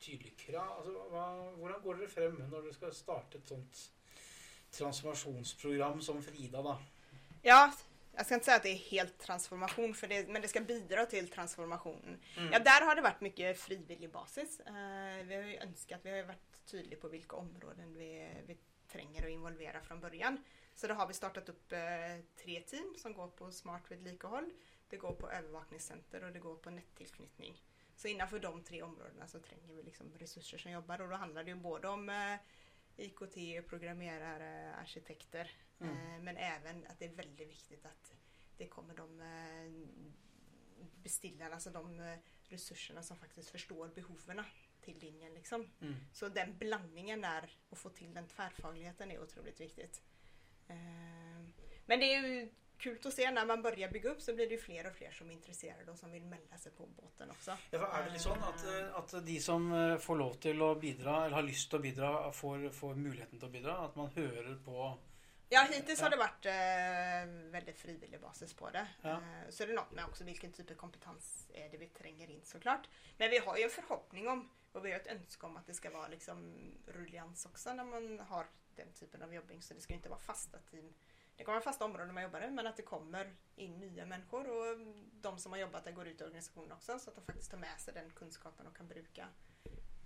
S3: tydelige krav? Hva, hvordan går dere frem når dere skal starte et sånt transformasjonsprogram som Frida, da?
S4: Ja, jag ska inte säga att det är helt transformation, för det, men det ska bidra till transformationen.
S3: Mm.
S4: Ja, där har det varit mycket frivillig basis. Eh, vi har ju önskat, vi har ju varit tydliga på vilka områden vi, vi tränger att involvera från början. Så då har vi startat upp eh, tre team som går på smart vedlikehold, det går på övervakningscenter och det går på nättillknytning. Så innanför de tre områdena så tränger vi liksom resurser som jobbar och då handlar det ju både om eh, IKT, programmerare, arkitekter
S3: Mm.
S4: eh, men även att det är väldigt viktigt att det kommer de eh, bestillarna, alltså de eh, resurserna som faktiskt förstår behoven till linjen. Liksom.
S3: Mm.
S4: Så den blandningen där och få till den tvärfagligheten är otroligt viktigt. Men det är ju kul att se när man börjar bygga upp så blir det ju fler och fler som är intresserade och som vill melda sig på båten också.
S3: Ja, er det litt sånn at, eh, at de som får lov til å bidra, eller har til å bidra, får, får muligheten til å bidra? At man hører på
S4: Ja, hittills har det varit eh, väldigt frivillig basis på det.
S3: Ja.
S4: Eh, så är det något med också vilken typ av kompetens är det vi tränger in såklart. Men vi har ju en förhoppning om och vi har ett önskan om att det ska vara liksom rullians också när man har den typen av jobbing. Så det ska inte vara fasta team. Det kommer vara fasta områden man jobbar i men att det kommer in nya människor och de som har jobbat där går ut i organisationen också så att de faktiskt tar med sig den kunskapen och kan bruka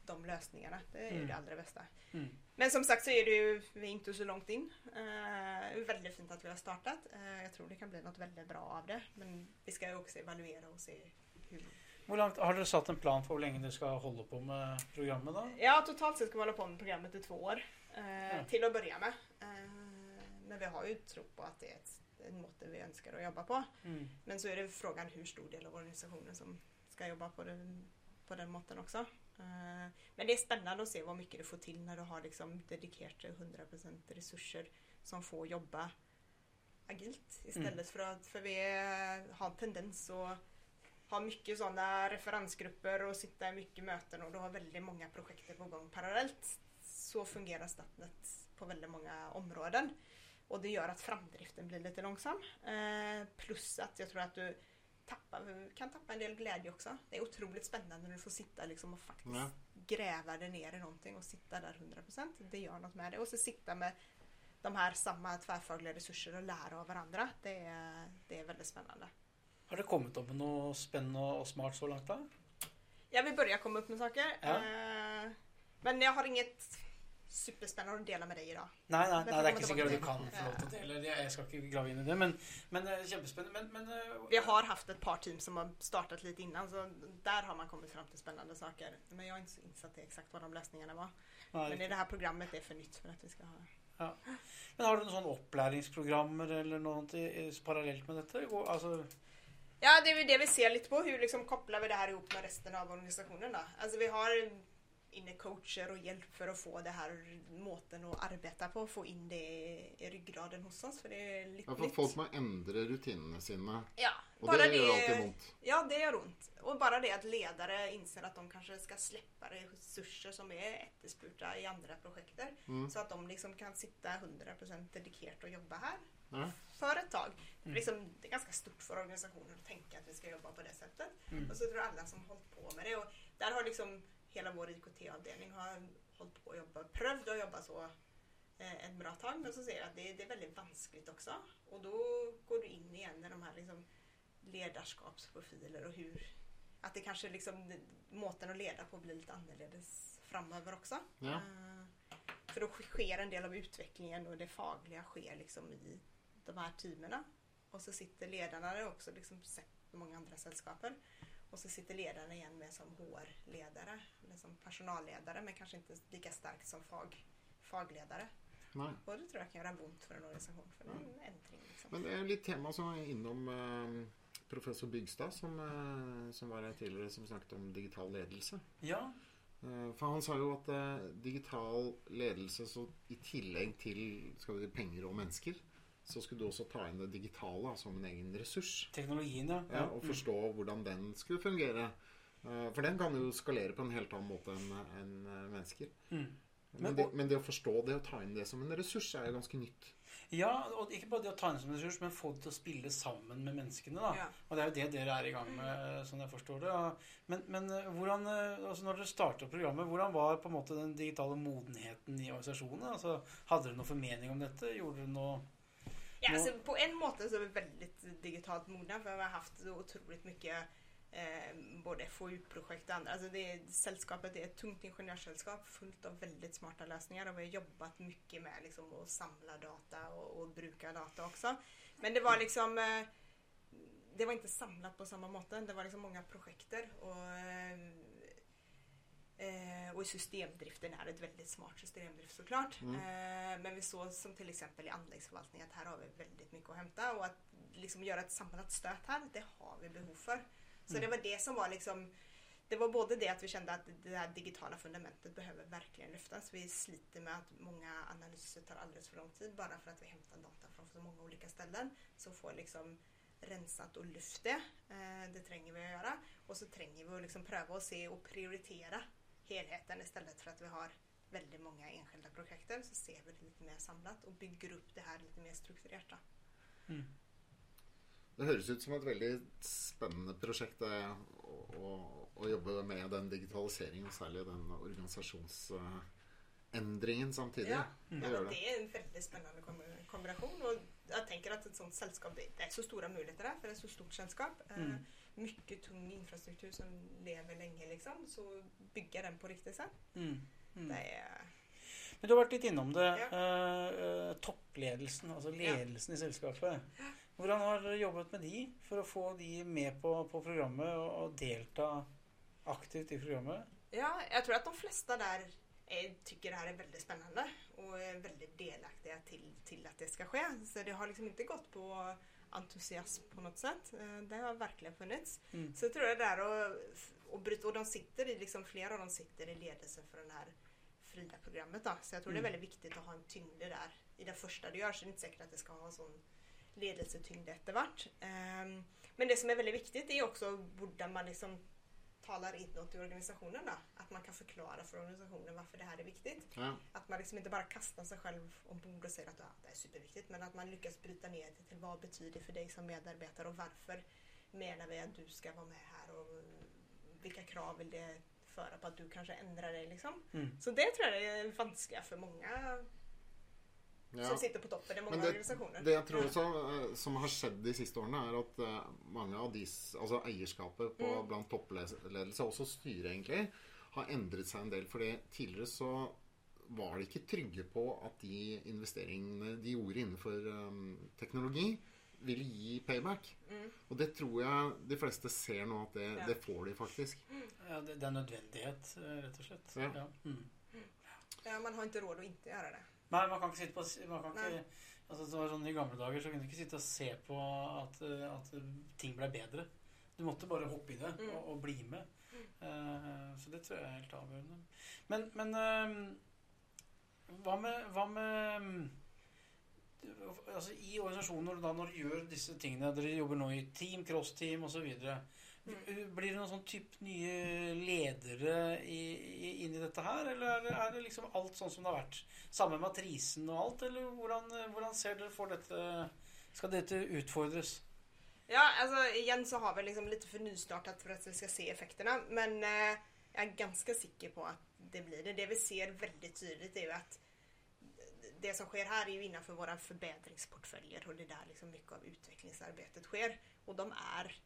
S4: de lösningarna. Det är ju
S3: Mm.
S4: det allra bästa.
S3: mm.
S4: Men som sagt så är det ju, vi är inte så långt in. Är väldigt fint att vi har startat. Eh, jag tror det kan bli något väldigt bra av det. Men vi ska ju också evaluera och se hur...
S3: Hvor langt, Har dere satt en plan for hvor lenge dere skal holde på med programmet? da?
S4: Ja, totalt sett ska vi hålla på med programmet i två år. Eh,
S3: Ja.
S4: Till att börja med. Men vi har ju tro på att det är ett, en måte vi önskar att jobba på.
S3: Mm.
S4: Men så är det frågan hur stor del av organisationen som ska jobba på den, på den måtten också. Eh, Men det är spännande att se vad mycket du får till när du har liksom dedikerade 100% resurser som får jobba agilt istället
S3: Mm.
S4: för att för vi har en tendens att ha mycket sådana referensgrupper och sitta i mycket möten och du har väldigt många projekt på gång parallellt. Så fungerar Statnet på väldigt många områden. Och det gör att framdriften blir lite långsam. Eh, plus att jag tror att du tappar, kan tappa en del glädje också. Det är otroligt spännande när du får sitta liksom och faktiskt
S2: Ja.
S4: gräva dig ner i någonting och sitta där 100%. Det gör något med det. Och så sitta med de här samma tvärfagliga resurser och lära av varandra. Det är, det är väldigt spännande.
S3: Har det kommet opp med noe spennende og smart så langt? da?
S4: Jag vill börja komma upp med saker.
S3: Ja.
S4: Eh, men jag har inget superspännande att dela med dig idag. Det
S3: nei,
S4: får
S3: det er
S4: komme
S3: ikke sikkert du kan å dele. det. Jeg skal ikke grave inn i det, men, men eh, kjempespennende. Men, men eh,
S4: Vi har haft ett par team som har startat lite innan så där har man kommit fram till spännande saker. Men jag har inte så insatt i exakt vad de lösningarna var.
S3: nei,
S4: Men i det här programmet är för nytt för att vi ska ha.
S3: Men har du noen sånne opplæringsprogrammer eller noe til- parallelt med dette? Går- Altså,
S4: Ja, det är väl det vi ser lite på. Hur liksom kopplar vi det här ihop med resten av organisationen då? Alltså vi har inne coacher och hjälp för att få det här måten att arbeta på. Få in det i ryggraden hos oss för det är lite
S2: Ja, for folk må endre rutinene sine.
S4: Ja,
S2: Og
S4: bara
S2: det gjør alltid vondt.
S4: Ja, det gör ont. Och bara det att ledare inser att de kanske ska släppa resurser som är efterspurta i andra projekter.
S2: Mm.
S4: Så att de liksom kan sitta 100% dedikerat och jobba här
S2: Ja.
S4: för ett tag.
S3: Mm.
S4: Liksom, det är ganska stort för organisationen att tänka att vi ska jobba på det sättet.
S3: Mm.
S4: Och så tror jag alla som hållit på med det. Och där har liksom hela vår IKT-avdelning har hållit på att jobba, prövd att jobba så eh, ett bra tag. Men så ser jag att det, det är väldigt vanskligt också. Och då går du in igen i de här liksom ledarskapsprofiler och hur att det kanske liksom måten att leda på blir lite annorledes framöver också.
S2: Ja.
S4: Eh, För då sker en del av utvecklingen och det fagliga sker liksom i de här teamerna. Och så sitter ledarna där också, liksom sett många andra sällskaper. Och så sitter ledarna igen med som HR-ledare, eller som personalledare, men kanske inte lika starkt som fag, fagledare.
S2: Nei.
S4: Och det tror jag kan göra ont för en organisation, för det är en ändring. Liksom.
S2: Men det er litt tema som er innom eh, professor Bygstad, som, eh, som var her tidligere, som snakket om digital ledelse.
S3: ja.
S2: Eh, For han sa jo at eh, digital ledelse så i tillegg til skal vi si, penger og mennesker, så skulle du også ta inn det digitale som en egen ressurs.
S3: Teknologien, ja.
S2: Ja, og forstå hvordan den skulle fungere. Eh, For den kan jo skalere på en helt annen måte enn enn, eh, mennesker.
S3: Mm.
S2: Men det, men det å forstå det og ta inn det som en ressurs er jo ganske nytt.
S3: Ja, og ikke bare det å ta inn som en ressurs, men få det til å spille sammen med menneskene. da.
S4: Ja.
S3: Og det er jo det dere er i gang med, sånn jeg forstår det. Men, men eh, hvordan, eh, altså når dere startet programmet, hvordan var på en måte den digitale modenheten i organisasjonen? Altså, hadde dere noe formening om dette? Gjorde dere noe
S4: Ja, alltså, på en måte så är vi väldigt digitalt mogna för vi har haft så otroligt mycket eh, både FoU-projekt och andra. Alltså det är, sällskapet är ett tungt ingenjörssällskap fullt av väldigt smarta lösningar och vi har jobbat mycket med liksom, att samla data och, och bruka data också. Men det var liksom eh, det var inte samlat på samma måte. Det var liksom många projekter och Eh, och systemdriften är ett väldigt smart systemdrift såklart.
S2: Mm.
S4: Eh, men vi såg som till exempel i anläggningsförvaltning att här har vi väldigt mycket att hämta och att liksom göra ett samlat stöt här, det har vi behov för. Så
S3: Mm.
S4: det var det som var liksom det det var både det att vi kände att det här digitala fundamentet behöver verkligen lyftas. Vi sliter med att många analyser tar alldeles för lång tid bara för att vi hämtar data från så många olika ställen. Så får liksom rensat och lyft det. Eh, det tränger vi att göra. Och så tränger vi att liksom pröva och se och prioritera helheten istället för att vi har väldigt många enskilda projekten så ser vi det lite mer samlat och bygger upp det här lite mer strukturerat. Då.
S3: Mm.
S2: Det høres ut som et veldig spennende prosjekt det, å, å, å jobbe med den digitaliseringen, og særlig den organisasjonsendringen samtidig.
S4: Ja,
S2: Det
S4: ja,
S2: det.
S4: är en väldigt spännande kom- kombination och jag tänker att ett sånt sällskap, det är så stora möjligheter där för det är så stort sällskap. Eh,
S3: Mm.
S4: Mycket tung infrastruktur som lever länge liksom, så bygga den på riktigt sätt.
S3: Mm. Mm.
S4: Det är,
S3: Men du har vært litt innom det.
S4: Ja.
S3: eh, toppledelsen, altså ledelsen i selskapet. Hvordan har dere jobbet med de for å få de med på, på programmet og, og delta aktivt i programmet?
S4: ja, jag tror att de flesta där är, tycker det här är väldigt spännande och är väldigt delaktiga till, till att det ska ske. Så det har liksom inte gått på entusiasm på något sätt. Eh, Det har verkligen funnits.
S3: Mm.
S4: Så jag tror det där och, och, bryta, och de sitter i, liksom, flera av dem sitter i ledelse för den här fria programmet då. Så jag tror
S3: Mm.
S4: det är väldigt viktigt att ha en tyngd där i det första du gör. Så det är inte säkert att det ska ha en sån ledelsetyngd eftervart. Ehm, men det som är väldigt viktigt är också borde man liksom talar inåt i organisationen då. Att man kan förklara för organisationen varför det här är viktigt.
S2: Ja.
S4: Att man liksom inte bara kastar sig själv ombord och säger att ja, det är superviktigt. Men att man lyckas bryta ner det till vad betyder för dig som medarbetare och varför menar vi att du ska vara med här och vilka krav vill det föra på att du kanske ändrar dig liksom.
S3: Mm.
S4: Så det tror jag är vanskliga för många
S2: Ja.
S4: som sitter på toppen i många
S2: det,
S4: organisationer.
S2: det jeg tror også eh, som har skjedd de siste årene, er at eh, mange av de, altså eierskapet på,
S4: Mm.
S2: blant toppledelse, også styret egentlig, har endret seg en del. fordi tidligere så var de ikke trygge på at de investeringene de gjorde innenfor eh, teknologi, ville gi payback.
S4: Mm.
S2: Og det tror jeg de fleste ser nå at det,
S4: Ja.
S2: det får de faktisk.
S3: Ja, det, det er nødvendighet, eh, rett og slett.
S2: Ja.
S3: Mm.
S4: Ja, man har inte råd att inte göra det.
S3: Nei, man kan ikke sitte på man kan ikke, altså, det var sånn I gamle dager så kunne du ikke sitte og se på at, eh, at ting ble bedre. Du måtte bare hoppe i det
S4: Mm.
S3: og, og bli med. Eh, så det tror jeg er helt avgjørende. Men, men eh, hva med, hva med altså, I organisasjoner da når dere gjør disse tingene Dere jobber nå i team, cross-team osv.
S4: Mm.
S3: Blir det noen sånn type nye ledere i, i, inn i dette her, eller er det, er det liksom alt sånn som det har vært? Samme matrisen og alt, eller hvordan, hvordan ser dere for dette Skal dette utfordres?
S4: Ja, alltså igen så har vi liksom lite för nystartat för att vi ska se effekterna. Men eh, jag är ganska säker på att det blir det. Det vi ser väldigt tydligt är ju att det som sker här är ju innanför våra förbättringsportföljer och det är där liksom mycket av utvecklingsarbetet sker. Och de är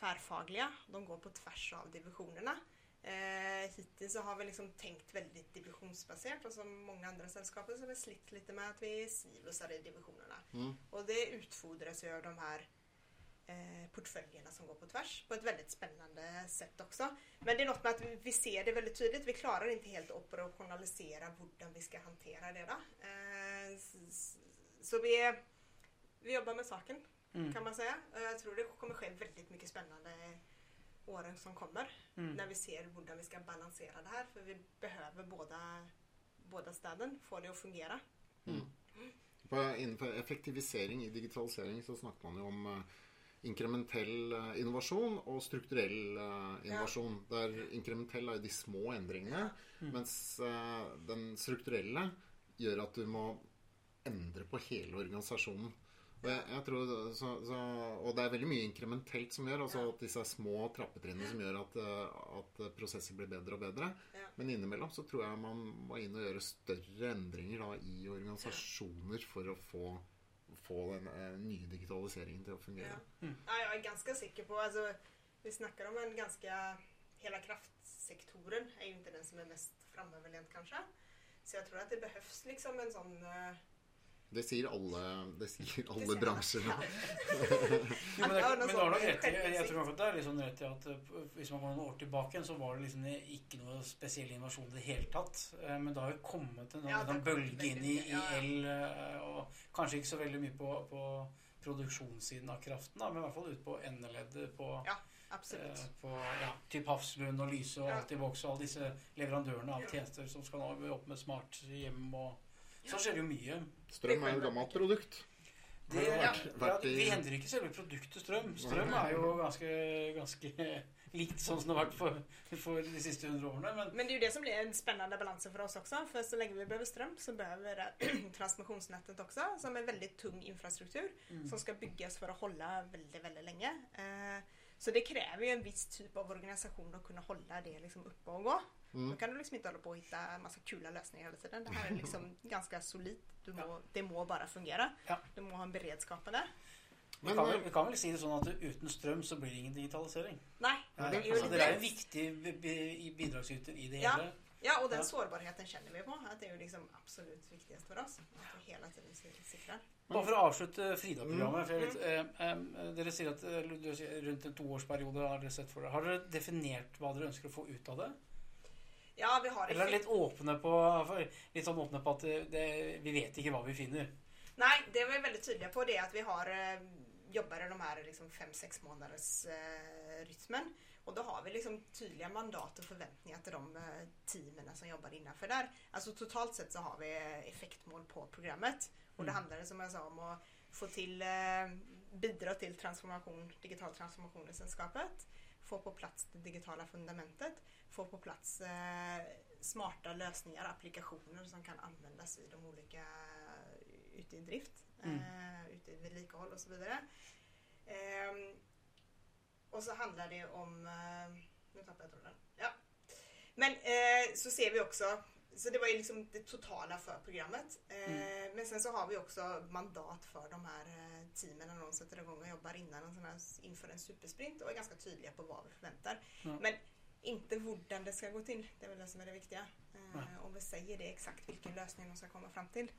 S4: tvärfagliga. De går på tvärs av divisionerna. Eh, hittills så har vi liksom tänkt väldigt divisionsbaserat och som många andra sällskap så har vi slitt lite med att vi är silosar i divisionerna.
S2: Mm.
S4: Och det utfodras ju av de här eh, portföljerna som går på tvärs på ett väldigt spännande sätt också. Men det är något med att vi- ser det väldigt tydligt. Vi klarar inte helt att operationalisera hur vi ska hantera det. Då. Eh, så vi, vi jobbar med saken
S3: Mm.
S4: kan man säga. Eh, Jag tror det kommer ske väldigt mycket spännande åren som kommer.
S3: Mm.
S4: När vi ser hur vi ska balansera det här. För vi behöver båda, båda städen få det att fungera.
S2: På, innenfor effektivisering i digitalisering så snakker man jo om eh, inkrementell eh, innovasjon og strukturell eh, innovasjon. Der inkrementell er jo de små endringene, mens eh, den strukturelle gjør at du må endre på hele organisasjonen. Jeg, jeg tror, så, så, og det er veldig mye inkrementelt som gjør, altså
S4: Ja.
S2: at disse små trappetrinnene som gjør at, eh, at prosesser blir bedre og bedre.
S4: Ja.
S2: Men innimellom så tror jeg man må inn og gjøre større endringer da, i organisasjoner for å få, få den eh, nye digitaliseringen til å fungere.
S4: Ja. Ja, jag är ganska säker på, alltså, vi snackar om en ganska, hela kraftsektoren är ju inte den som är mest framöverlent kanske. Så jag tror att det behövs liksom en sån... eh,
S2: Det sier alle, det sier alle
S4: sier alle.
S2: bransjer nå.
S3: Jo, men, det, men har nok rett i Jeg tror at det er sånn rett i at hvis man går noen år tilbake så var det liksom ikke noe spesiell innovasjon i det hele tatt. Eh, Men det har jo kommet en
S4: Ja, det kommet
S3: bølge inn i, i el, eh, og kanskje ikke så veldig mye på, på produksjonssiden av kraften, da, men i hvert fall ut på endeleddet på
S4: Ja. absolut.
S3: Eh, på ja, typ Hafslund og Lyse og
S4: Ja.
S3: Altibox og alle disse leverandørene av tjenester som skal nå opp med smart hjem og Så skjer det jo mye.
S2: Strøm er jo et gammelt produkt.
S3: Det, ja,
S2: i-
S3: vi endrer ikke selve produktet strøm. Strøm er jo ganske, ganske likt sånn som det har vært for, for de siste 100 årene. Men
S4: Men det är ju det som blir en spännande balans för oss också. För så länge vi behöver ström så behöver vi det transmissionsnätet också som är väldigt tung infrastruktur
S3: Mm.
S4: som ska byggas för att hålla väldigt, väldigt länge. Eh, Så det kräver ju en viss typ av organisation att kunna hålla det liksom uppe och gå.
S2: Mm.
S4: Då kan du liksom inte hålla på och hitta en massa kula lösningar hela tiden. Det här är liksom ganska solidt. Du må, Det må bara fungera.
S3: Ja.
S4: Du må ha en beredskap på det.
S3: vi
S2: Men
S3: kan,
S2: eh,
S3: vi kan vel si det sånn at uten strøm så blir det ingen digitalisering.
S4: Nej,
S3: Nei,
S2: det är
S3: er
S4: det.
S3: en viktig bi- bi- bidragsyter i det
S4: Ja.
S3: hele.
S4: Ja, och den
S3: Ja.
S4: sårbarheten känner vi på. Att det är ju liksom absolut viktigast för oss. Att vi hela tiden sikrar.
S3: Frida-programmet. for jeg vet, eh, eh, Dere sier at eh, du sier rundt en toårsperiode har dere sett for dere. Har dere definert hva dere ønsker å få ut av det?
S4: Ja, vi har
S3: Eller er
S4: effekt-
S3: dere litt åpne på Litt sånn åpne på at det, det, vi vet ikke hva vi finner?
S4: Nej, det vi är väldigt tydliga på det är att vi har eh, jobbar i de här liksom fem, sex månaders eh, rytmen. Och då har vi liksom tydliga mandat och förväntningar till de eh, teamen som jobbar innanför där. Alltså totalt sett så har vi eh, effektmål på programmet. Och det
S3: Mm.
S4: handlar som jag sa om att få till, eh, bidra till transformation, digital transformation i sällskapet. Få på plats det digitala fundamentet. Få på plats eh, smarta lösningar, applikationer som kan användas i de olika ute i drift,
S3: Mm.
S4: eh, ute i vedlikehold och så vidare. Ehm, och så handlar det om, eh, nu tappade jag tråden. Ja. Men eh, så ser vi också, så det var ju liksom det totala för programmet. Eh,
S3: Mm.
S4: Men sen så har vi också mandat för de här eh, teamen när de sätter igång och jobbar innan en sån här, inför en supersprint och är ganska tydliga på vad vi förväntar.
S3: Ja.
S4: Men inte hur det ska gå till, det är väl det som är det viktiga.
S3: Nej.
S4: Eh, om vi säger det exakt vilken lösning de ska komma fram till.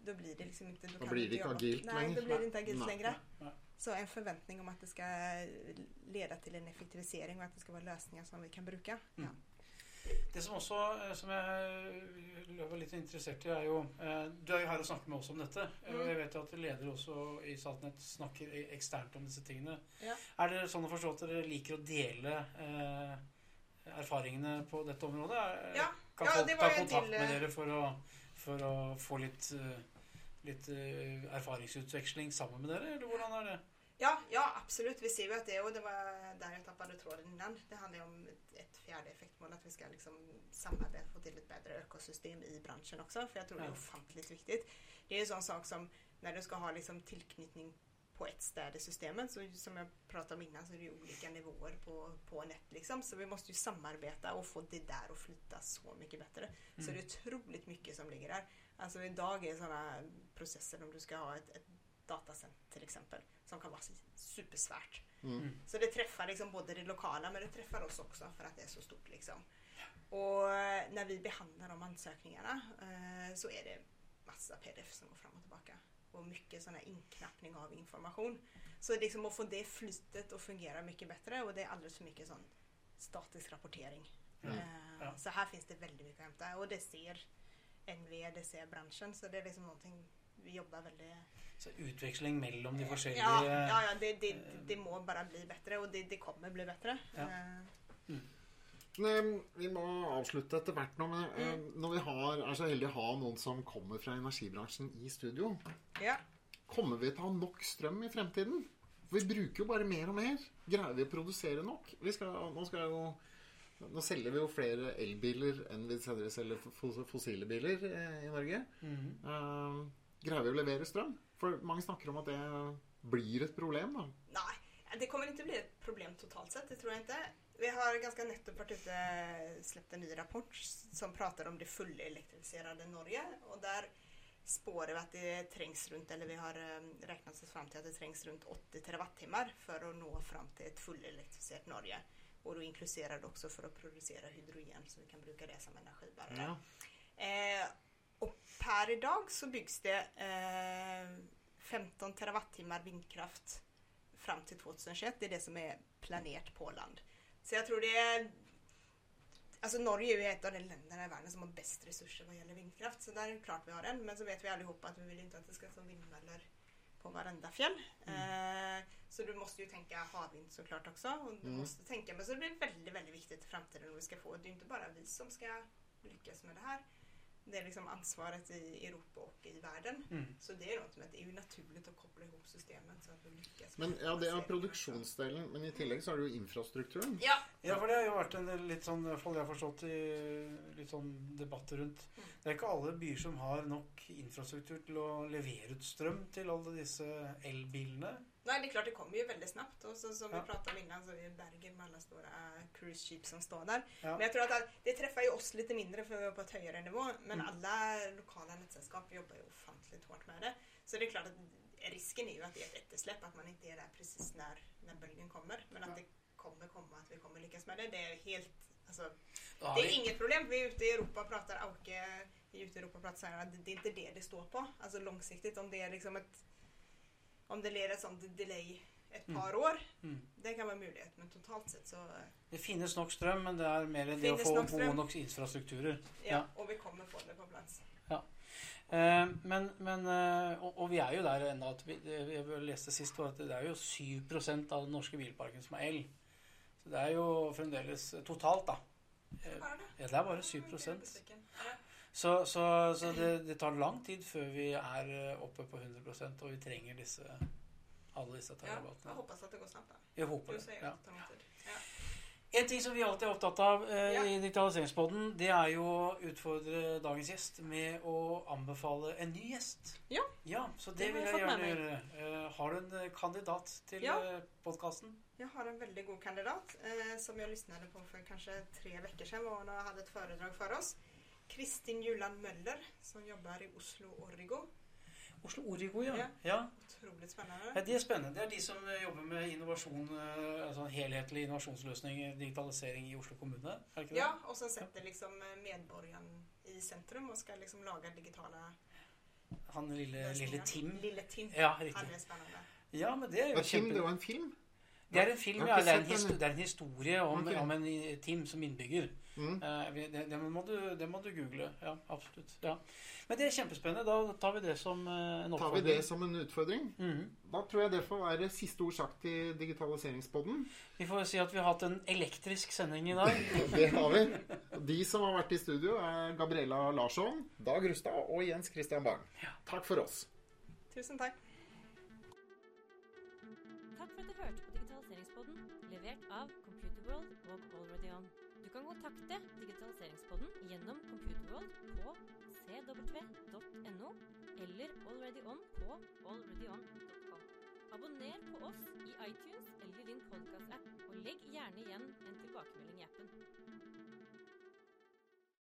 S4: Då blir det liksom inte... Då,
S2: Då
S4: kan
S2: blir
S4: vi
S2: det inte
S4: jobba.
S2: agilt
S4: Nej,
S2: längre.
S4: då blir det inte agilt
S2: Nej.
S4: längre.
S3: Nej.
S4: Så en förväntning om att det ska leda till en effektivisering och att det ska vara lösningar som vi kan bruka. Ja.
S3: Det som også eh, som jeg var litt interessert i, er jo eh, Du er jo her og snakker med oss om dette. eh, Og
S4: Mm.
S3: jeg vet jo at ledere også i Statnett snakker e- eksternt om disse tingene.
S4: Ja.
S3: Er det sånn å forstå at dere liker å dele eh, erfaringene på dette området? Er-
S4: Ja.
S3: Kan
S4: Ja,
S3: folk ta kontakt med
S4: eh,
S3: dere for å, for å få litt, eh, litt eh, erfaringsutveksling sammen med dere, eller hvordan er det?
S4: Ja, ja, absolut. Vi ser ju att det, och det var där jag tappade tråden innan. Det handlar ju om ett, ett fjärde effektmål, att vi ska liksom samarbeta, få till ett bättre ökosystem i branschen också. För jag tror det är
S3: Ja.
S4: ofantligt viktigt. Det är ju en sån sak som när du ska ha liksom tillknytning på ett ställe i systemet, så som jag pratade om innan så är det ju olika nivåer på, på nät liksom. Så vi måste ju samarbeta och få det där att flyta så mycket bättre. Så
S3: Mm.
S4: det är otroligt mycket som ligger där. Alltså idag är sådana processer om du ska ha ett, ett datacenter till exempel som kan vara supersvärt.
S2: Mm.
S4: Så det träffar liksom både det lokala men det träffar oss också för att det är så stort liksom. Och eh, när vi behandlar de ansökningarna eh, så är det massa pdf som går fram och tillbaka. Och mycket sån här inknappning av information. Så liksom att få det flytet att fungera mycket bättre och det är alldeles för mycket sån statisk rapportering.
S3: Mm.
S4: Eh,
S3: Ja.
S4: Så här finns det väldigt mycket att hämta och det ser NV, det ser branschen så det är liksom någonting vi jobbar väldigt
S3: Så utveksling mellom de forskjellige
S4: Ja, ja, ja det, det, det må bara bli bättre och det, det kommer bli bättre.
S3: Ja.
S4: Eh,
S2: Men, vi må avslutte etter hvert nå. Men eh,
S4: Mm.
S2: når vi har, er så heldige å ha noen som kommer fra energibransjen i studio,
S4: ja.
S2: kommer vi til å ha nok strøm i fremtiden? For vi bruker jo bare mer og mer. Greier vi å produsere nok? Vi skal, nå, skal jo, nå selger vi jo flere elbiler enn vi selger selger fos- fossile biler eh, i Norge. Eh, greier vi å levere strøm? For mange snakker om at det blir et problem. da.
S4: Nej, det kommer inte bli ett problem totalt sett, det tror jag inte. Vi har ganska nettopp varit ute släppt en ny rapport som pratar om det fullelektrificerade Norge och där spår vi att det trängs runt, eller vi har eh, räknat oss fram till att det trängs runt 80 terawattimmar för att nå fram till ett fullelektrificerat Norge. Och då inkluderar det också för att producera hydrogen så vi kan bruka det som energibärare.
S2: Ja.
S4: Eh, och per idag så byggs det eh, 15 terawattimmar vindkraft fram till 2021. Det är det som är planerat på land. Så jag tror det är... Alltså Norge är ju ett av de länderna i världen som har bäst resurser vad gäller vindkraft. Så där är det klart vi har den. Men så vet vi allihopa att vi vill inte att det ska stå vindmöllor på varenda fjäll. Eh, så du måste ju tänka havvind såklart också. Och du
S2: Mm.
S4: måste tänka, men så det blir väldigt, väldigt viktigt i framtiden om vi ska få, det är inte bara vi som ska lyckas med det här. Det är liksom ansvaret i Europa och i världen.
S3: Mm.
S4: Så det är något med att det är ju naturligt att koppla ihop systemen så att vi lyckas.
S2: Men ja, det
S4: finansieringen.
S2: produksjonsdelen. Men i tillegg så det jo infrastrukturen.
S4: Ja,
S3: Ja, for det har jo vært en del litt sånn, jeg har forstått i litt sånn debatter rundt.
S4: Mm.
S3: Det er ikke alle byer som har nok infrastruktur til å levere ut strøm til alle disse elbilene.
S4: Nej, det är klart det kommer ju väldigt snabbt. Och så, som
S3: Ja.
S4: vi pratade om innan så är det Bergen med alla stora cruise ship som står där.
S3: Ja.
S4: Men jag tror att det- det träffar ju oss lite mindre för vi är på ett högre nivå. Men
S3: Mm.
S4: alla lokala nätsällskap jobbar ju ofantligt hårt med det. Så det är klart att risken är ju att det är ett eftersläpp, att man inte är där precis när, när bölgen kommer. Men att det kommer komma, att vi kommer lyckas med det. Det är helt, alltså, det är
S3: vi-
S4: inget problem. Vi är ute i Europa och pratar, Auke är ute i Europa och pratar så här, att det är inte det det står på. Alltså långsiktigt, om det är liksom ett om det leder ett sånt delay ett
S3: Mm.
S4: par år,
S3: Mm.
S4: det kan vara en möjlighet. Men totalt sett så,
S3: Det finnes nok strøm, men det er mer det
S4: Finnes
S3: få
S4: nok
S3: gode infrastrukturer.
S4: ja,
S3: Ja.
S4: och vi kommer få det på plats.
S3: Eh, men, men eh, og, og vi er jo der ennå at vi, det jeg leste sist, var at det er jo 7% av den norske bilparken som er el. Så det er jo fremdeles totalt. Eh,
S4: Bara det.
S3: Ja, det er bare 7
S4: Jag är besviken. Ja.
S3: Så, så, så det, det tar lang tid før vi er eh, oppe på 100% og vi trenger disse, alle disse
S4: Ja, jag hoppas att det går snabbt. Då.
S3: Jeg håper
S4: Du
S3: det.
S4: säger att det. Ja.
S3: En ting som vi alltid er opptatt av eh,
S4: Ja.
S3: i Digitaliseringspodden, det er jo å utfordre dagens gjest med å anbefale en ny gjest.
S4: Ja.
S3: Ja, Så det,
S4: Det
S3: vil
S4: jeg
S3: gjerne gjøre. Eh, har du en eh, kandidat til
S4: Ja.
S3: eh, podkasten?
S4: Jag har en väldigt god kandidat eh, som jag lyssnade på för kanske tre veckor sedan var hon och hade ett föredrag för oss. Kristin Juland Möller som jobbar i Oslo Origo.
S3: Oslo Origo, ja.
S4: Ja.
S3: ja.
S4: Otroligt spännande.
S3: Ja, De er spennende. Det er de som eh, jobber med innovasjon, eh, altså helhetlig innovasjonsløsning, digitalisering i Oslo kommune. Er det ikke det?
S4: Ja, och sen sätter liksom eh, medborgaren i centrum och ska liksom laga digitala
S3: Han lille, lille Tim.
S4: Lille Tim.
S3: Ja,
S4: Han
S3: riktig.
S4: är spännande.
S3: Ja, men det er jo
S2: Ja, Tim, det var en film.
S3: Det er en film, ja. Det er
S2: ikke
S3: en,
S2: sett
S3: histo
S2: den.
S3: det er en historie om, om en Tim som innbygger.
S2: Mm.
S3: Eh, det, det, må du, det må du google. Ja, absolutt. Ja. Men det er kjempespennende. Da tar vi det som eh, en
S2: Tar vi
S3: oppfordring.
S2: det som en utfordring?
S3: Mhm.
S2: Da tror jeg det får være siste ord sagt i Digitaliseringspodden.
S3: Vi får si at vi har hatt en elektrisk sending i dag.
S2: Det har vi. De som har vært i studio, er Gabriella Larsson, Dag Rustad og Jens Christian Bang. Takk for oss.
S4: Tusen tack.
S1: Takk for at du hørte på Digitaliseringspodden, levert av Computerworld og AlreadyOn. Du kan kontakte Digitaliseringspodden gjennom Computerworld på cw.no eller AlreadyOn på alreadyon.com. Abonner på oss i iTunes eller din podcast-app, og legg gjerne igjen en tilbakemelding i appen.